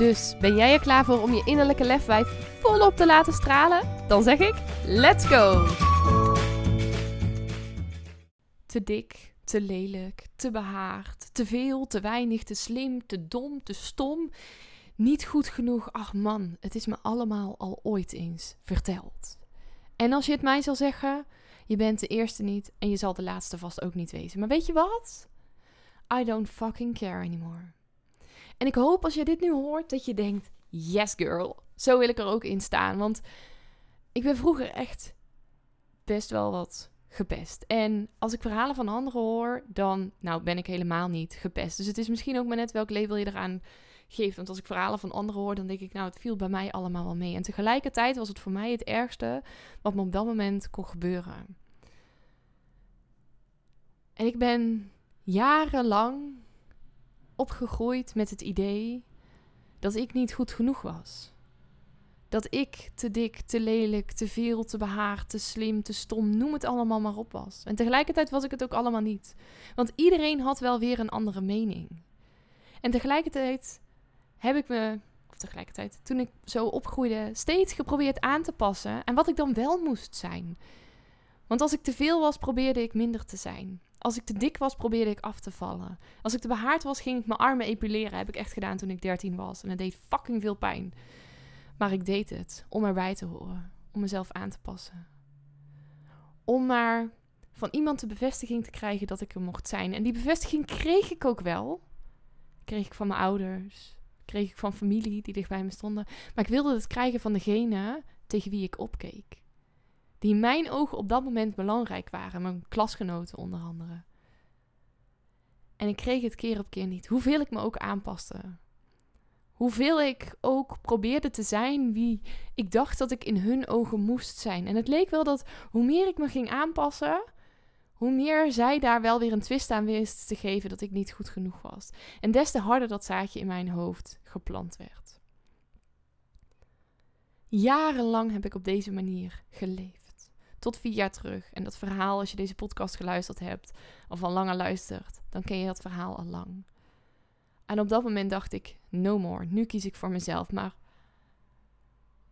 Dus ben jij er klaar voor om je innerlijke lefwijf volop te laten stralen? Dan zeg ik: let's go! Te dik, te lelijk, te behaard, te veel, te weinig, te slim, te dom, te stom. Niet goed genoeg. Ach man, het is me allemaal al ooit eens verteld. En als je het mij zal zeggen, je bent de eerste niet en je zal de laatste vast ook niet wezen. Maar weet je wat? I don't fucking care anymore. En ik hoop als je dit nu hoort dat je denkt: yes girl, zo wil ik er ook in staan. Want ik ben vroeger echt best wel wat gepest. En als ik verhalen van anderen hoor, dan nou, ben ik helemaal niet gepest. Dus het is misschien ook maar net welk label je eraan geeft. Want als ik verhalen van anderen hoor, dan denk ik, nou, het viel bij mij allemaal wel mee. En tegelijkertijd was het voor mij het ergste wat me op dat moment kon gebeuren. En ik ben jarenlang opgegroeid met het idee dat ik niet goed genoeg was. Dat ik te dik, te lelijk, te veel, te behaard, te slim, te stom, noem het allemaal maar op was. En tegelijkertijd was ik het ook allemaal niet. Want iedereen had wel weer een andere mening. En tegelijkertijd heb ik me, of tegelijkertijd, toen ik zo opgroeide, steeds geprobeerd aan te passen. En wat ik dan wel moest zijn. Want als ik te veel was, probeerde ik minder te zijn. Als ik te dik was, probeerde ik af te vallen. Als ik te behaard was, ging ik mijn armen epileren. Heb ik echt gedaan toen ik 13 was. En het deed fucking veel pijn. Maar ik deed het om erbij te horen. Om mezelf aan te passen. Om maar van iemand de bevestiging te krijgen dat ik er mocht zijn. En die bevestiging kreeg ik ook wel. Kreeg ik van mijn ouders. Kreeg ik van familie die dicht bij me stonden. Maar ik wilde het krijgen van degene tegen wie ik opkeek die mijn ogen op dat moment belangrijk waren, mijn klasgenoten onder andere. En ik kreeg het keer op keer niet, hoeveel ik me ook aanpaste. Hoeveel ik ook probeerde te zijn wie ik dacht dat ik in hun ogen moest zijn. En het leek wel dat hoe meer ik me ging aanpassen, hoe meer zij daar wel weer een twist aan wist te geven dat ik niet goed genoeg was. En des te harder dat zaadje in mijn hoofd geplant werd. Jarenlang heb ik op deze manier geleefd tot vier jaar terug. En dat verhaal, als je deze podcast geluisterd hebt of al langer luistert, dan ken je dat verhaal al lang. En op dat moment dacht ik, no more, nu kies ik voor mezelf. Maar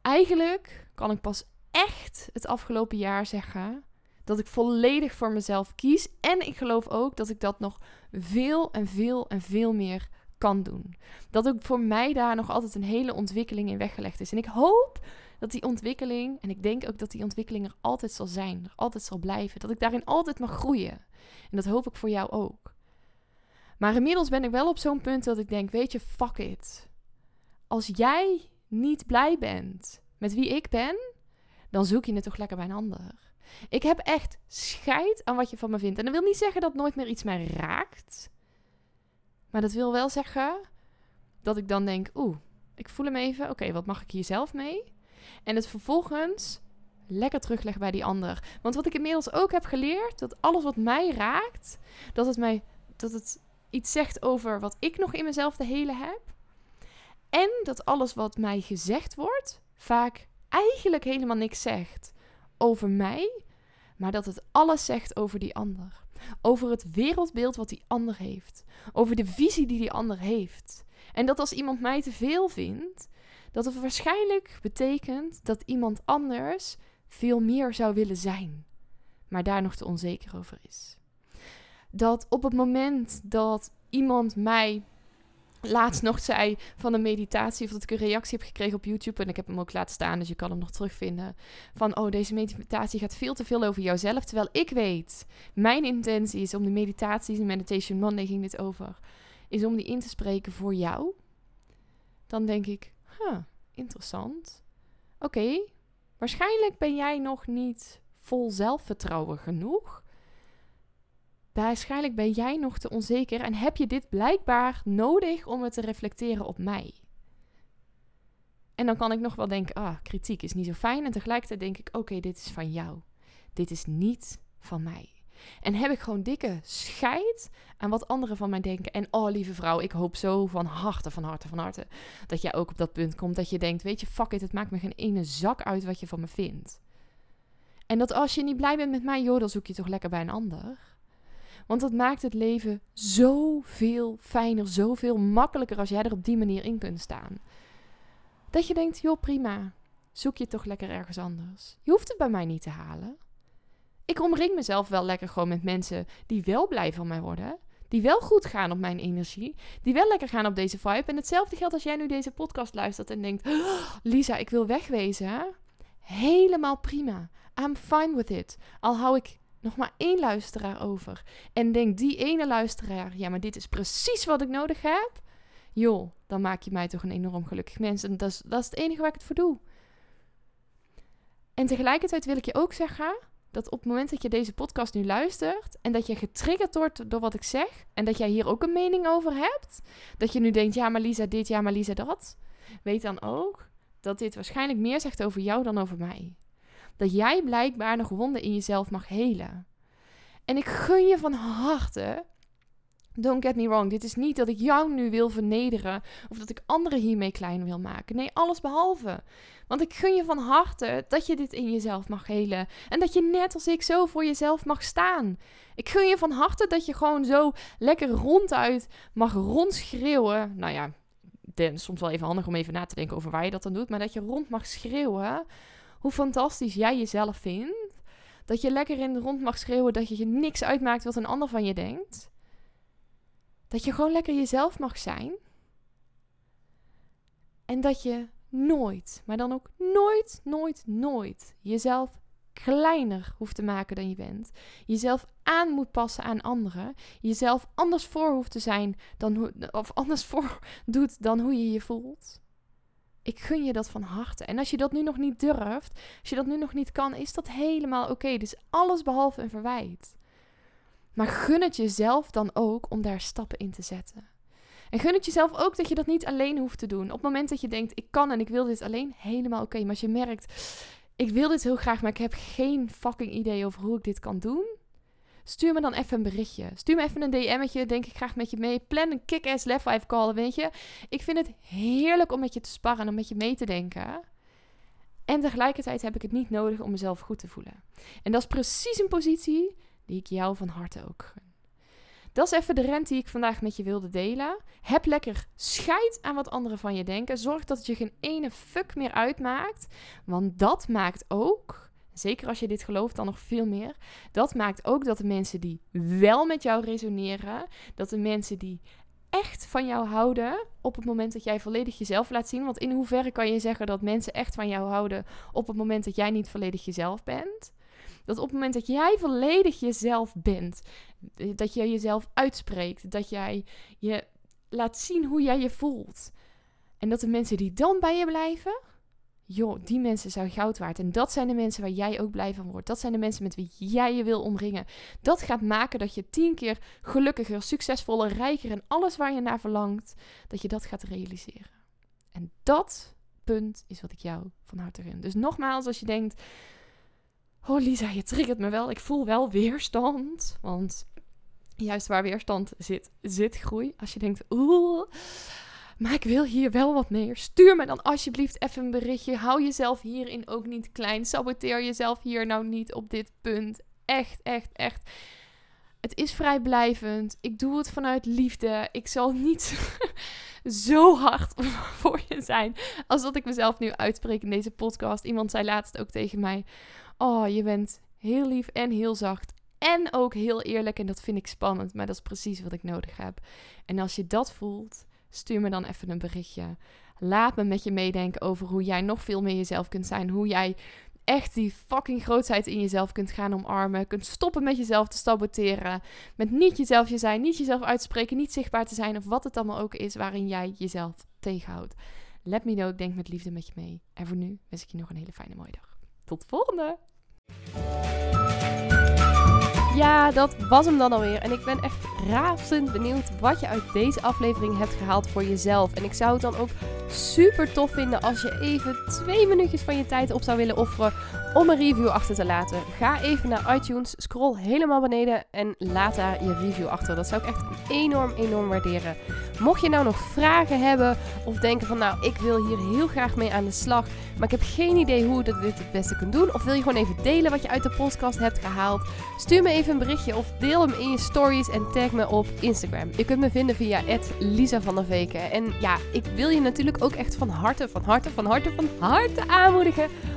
eigenlijk kan ik pas echt het afgelopen jaar zeggen dat ik volledig voor mezelf kies. En ik geloof ook dat ik dat nog veel en veel en veel meer kan doen. Dat ook voor mij daar nog altijd een hele ontwikkeling in weggelegd is. En ik hoop dat die ontwikkeling, en ik denk ook dat die ontwikkeling er altijd zal zijn, er altijd zal blijven, dat ik daarin altijd mag groeien. En dat hoop ik voor jou ook. Maar inmiddels ben ik wel op zo'n punt dat ik denk, weet je, fuck it. Als jij niet blij bent met wie ik ben, dan zoek je het toch lekker bij een ander. Ik heb echt scheid aan wat je van me vindt. En dat wil niet zeggen dat nooit meer iets mij raakt. Maar dat wil wel zeggen dat ik dan denk, oeh, ik voel hem even. Oké, wat mag ik hier zelf mee? En het vervolgens lekker terugleggen bij die ander. Want wat ik inmiddels ook heb geleerd, dat alles wat mij raakt, dat het mij dat het iets zegt over wat ik nog in mezelf te helen heb. En dat alles wat mij gezegd wordt, vaak eigenlijk helemaal niks zegt over mij, maar dat het alles zegt over die ander. Over het wereldbeeld wat die ander heeft. Over de visie die die ander heeft. En dat als iemand mij te veel vindt, dat het waarschijnlijk betekent dat iemand anders veel meer zou willen zijn, maar daar nog te onzeker over is. Dat op het moment dat iemand mij laatst nog zei van een meditatie, of dat ik een reactie heb gekregen op YouTube, en ik heb hem ook laten staan, dus je kan hem nog terugvinden, van oh, deze meditatie gaat veel te veel over jouzelf, terwijl ik weet, mijn intentie is om de meditaties, en Meditation Monday ging dit over, is om die in te spreken voor jou, dan denk ik, huh, interessant. Oké, waarschijnlijk ben jij nog niet vol zelfvertrouwen genoeg. Waarschijnlijk ben jij nog te onzeker en heb je dit blijkbaar nodig om het te reflecteren op mij. En dan kan ik nog wel denken, ah, kritiek is niet zo fijn. En tegelijkertijd denk ik, oké, dit is van jou. Dit is niet van mij. En heb ik gewoon dikke scheid aan wat anderen van mij denken. En oh, lieve vrouw, ik hoop zo van harte, van harte, van harte... dat jij ook op dat punt komt dat je denkt... weet je, fuck it, het maakt me geen ene zak uit wat je van me vindt. En dat als je niet blij bent met mij, joh, dan zoek je toch lekker bij een ander. Want dat maakt het leven zoveel fijner, zoveel makkelijker als jij er op die manier in kunt staan. Dat je denkt, joh, prima, zoek je toch lekker ergens anders. Je hoeft het bij mij niet te halen. Ik omring mezelf wel lekker gewoon met mensen die wel blij van mij worden. Die wel goed gaan op mijn energie. Die wel lekker gaan op deze vibe. En hetzelfde geldt als jij nu deze podcast luistert en denkt: oh, Lisa, ik wil wegwezen. Helemaal prima. I'm fine with it. Al hou ik nog maar één luisteraar over. En denk die ene luisteraar: ja, maar dit is precies wat ik nodig heb. Joh, dan maak je mij toch een enorm gelukkig mens. En dat is, dat is het enige waar ik het voor doe. En tegelijkertijd wil ik je ook zeggen dat op het moment dat je deze podcast nu luistert en dat je getriggerd wordt door wat ik zeg en dat jij hier ook een mening over hebt, dat je nu denkt, ja maar Lisa dit, ja maar Lisa dat, weet dan ook dat dit waarschijnlijk meer zegt over jou dan over mij. Dat jij blijkbaar nog wonden in jezelf mag helen. En ik gun je van harte Don't get me wrong, dit is niet dat ik jou nu wil vernederen of dat ik anderen hiermee klein wil maken. Nee, alles behalve. Want ik gun je van harte dat je dit in jezelf mag helen en dat je net als ik zo voor jezelf mag staan. Ik gun je van harte dat je gewoon zo lekker ronduit mag rondschreeuwen. Nou ja, dan soms wel even handig om even na te denken over waar je dat dan doet, maar dat je rond mag schreeuwen hoe fantastisch jij jezelf vindt. Dat je lekker in de rond mag schreeuwen dat je je niks uitmaakt wat een ander van je denkt. Dat je gewoon lekker jezelf mag zijn. En dat je nooit, maar dan ook nooit, nooit, nooit jezelf kleiner hoeft te maken dan je bent. Jezelf aan moet passen aan anderen. Jezelf anders voor hoeft te zijn dan hoe, of anders voor doet dan hoe je je voelt. Ik gun je dat van harte. En als je dat nu nog niet durft, als je dat nu nog niet kan, is dat helemaal oké. Dus alles behalve een verwijt. Maar gun het jezelf dan ook om daar stappen in te zetten. En gun het jezelf ook dat je dat niet alleen hoeft te doen. Op het moment dat je denkt, ik kan en ik wil dit alleen, helemaal oké. Maar als je merkt, ik wil dit heel graag, maar ik heb geen fucking idee over hoe ik dit kan doen. Stuur me dan even een berichtje. Stuur me even een DM'tje. Denk ik graag met je mee. Plan een kick-ass Level 5 call, weet je. Ik vind het heerlijk om met je te sparren en om met je mee te denken. En tegelijkertijd heb ik het niet nodig om mezelf goed te voelen. En dat is precies een positie die ik jou van harte ook. Dat is even de rent die ik vandaag met je wilde delen. Heb lekker scheid aan wat anderen van je denken. Zorg dat het je geen ene fuck meer uitmaakt. Want dat maakt ook, zeker als je dit gelooft, dan nog veel meer. Dat maakt ook dat de mensen die wel met jou resoneren, dat de mensen die echt van jou houden op het moment dat jij volledig jezelf laat zien. Want in hoeverre kan je zeggen dat mensen echt van jou houden op het moment dat jij niet volledig jezelf bent? Dat op het moment dat jij volledig jezelf bent, dat je jezelf uitspreekt, dat jij je laat zien hoe jij je voelt. En dat de mensen die dan bij je blijven, joh, die mensen zijn goud waard. En dat zijn de mensen waar jij ook blij van wordt. Dat zijn de mensen met wie jij je wil omringen. Dat gaat maken dat je tien keer gelukkiger, succesvoller, rijker en alles waar je naar verlangt, dat je dat gaat realiseren. En dat punt is wat ik jou van harte gun. Dus nogmaals, als je denkt, Oh Lisa, je triggert me wel. Ik voel wel weerstand. Want juist waar weerstand zit, zit groei. Als je denkt, oeh, maar ik wil hier wel wat meer. Stuur me dan alsjeblieft even een berichtje. Hou jezelf hierin ook niet klein. Saboteer jezelf hier nou niet op dit punt. Echt, echt, echt. Het is vrijblijvend. Ik doe het vanuit liefde. Ik zal niet zo hard voor je zijn als dat ik mezelf nu uitspreek in deze podcast. Iemand zei laatst ook tegen mij: Oh, je bent heel lief en heel zacht. En ook heel eerlijk. En dat vind ik spannend. Maar dat is precies wat ik nodig heb. En als je dat voelt, stuur me dan even een berichtje. Laat me met je meedenken over hoe jij nog veel meer jezelf kunt zijn. Hoe jij echt die fucking grootheid in jezelf kunt gaan omarmen. Kunt stoppen met jezelf te saboteren. Met niet jezelf je zijn, niet jezelf uitspreken, niet zichtbaar te zijn. Of wat het allemaal ook is waarin jij jezelf tegenhoudt. Let me know, denk met liefde met je mee. En voor nu wens ik je nog een hele fijne mooie dag. Tot de volgende! Ja, dat was hem dan alweer. En ik ben echt razend benieuwd wat je uit deze aflevering hebt gehaald voor jezelf. En ik zou het dan ook super tof vinden als je even twee minuutjes van je tijd op zou willen offeren om een review achter te laten. Ga even naar iTunes, scroll helemaal beneden en laat daar je review achter. Dat zou ik echt enorm, enorm waarderen. Mocht je nou nog vragen hebben of denken van nou, ik wil hier heel graag mee aan de slag, maar ik heb geen idee hoe je dit het beste kunt doen. Of wil je gewoon even delen wat je uit de podcast hebt gehaald? Stuur me even een berichtje of deel hem in je stories en tag me op Instagram. Je kunt me vinden via Lisa van der Veken. En ja, ik wil je natuurlijk ook echt van harte, van harte, van harte, van harte aanmoedigen